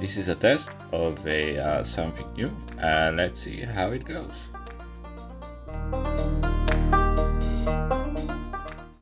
this is a test of a uh, something new and let's see how it goes.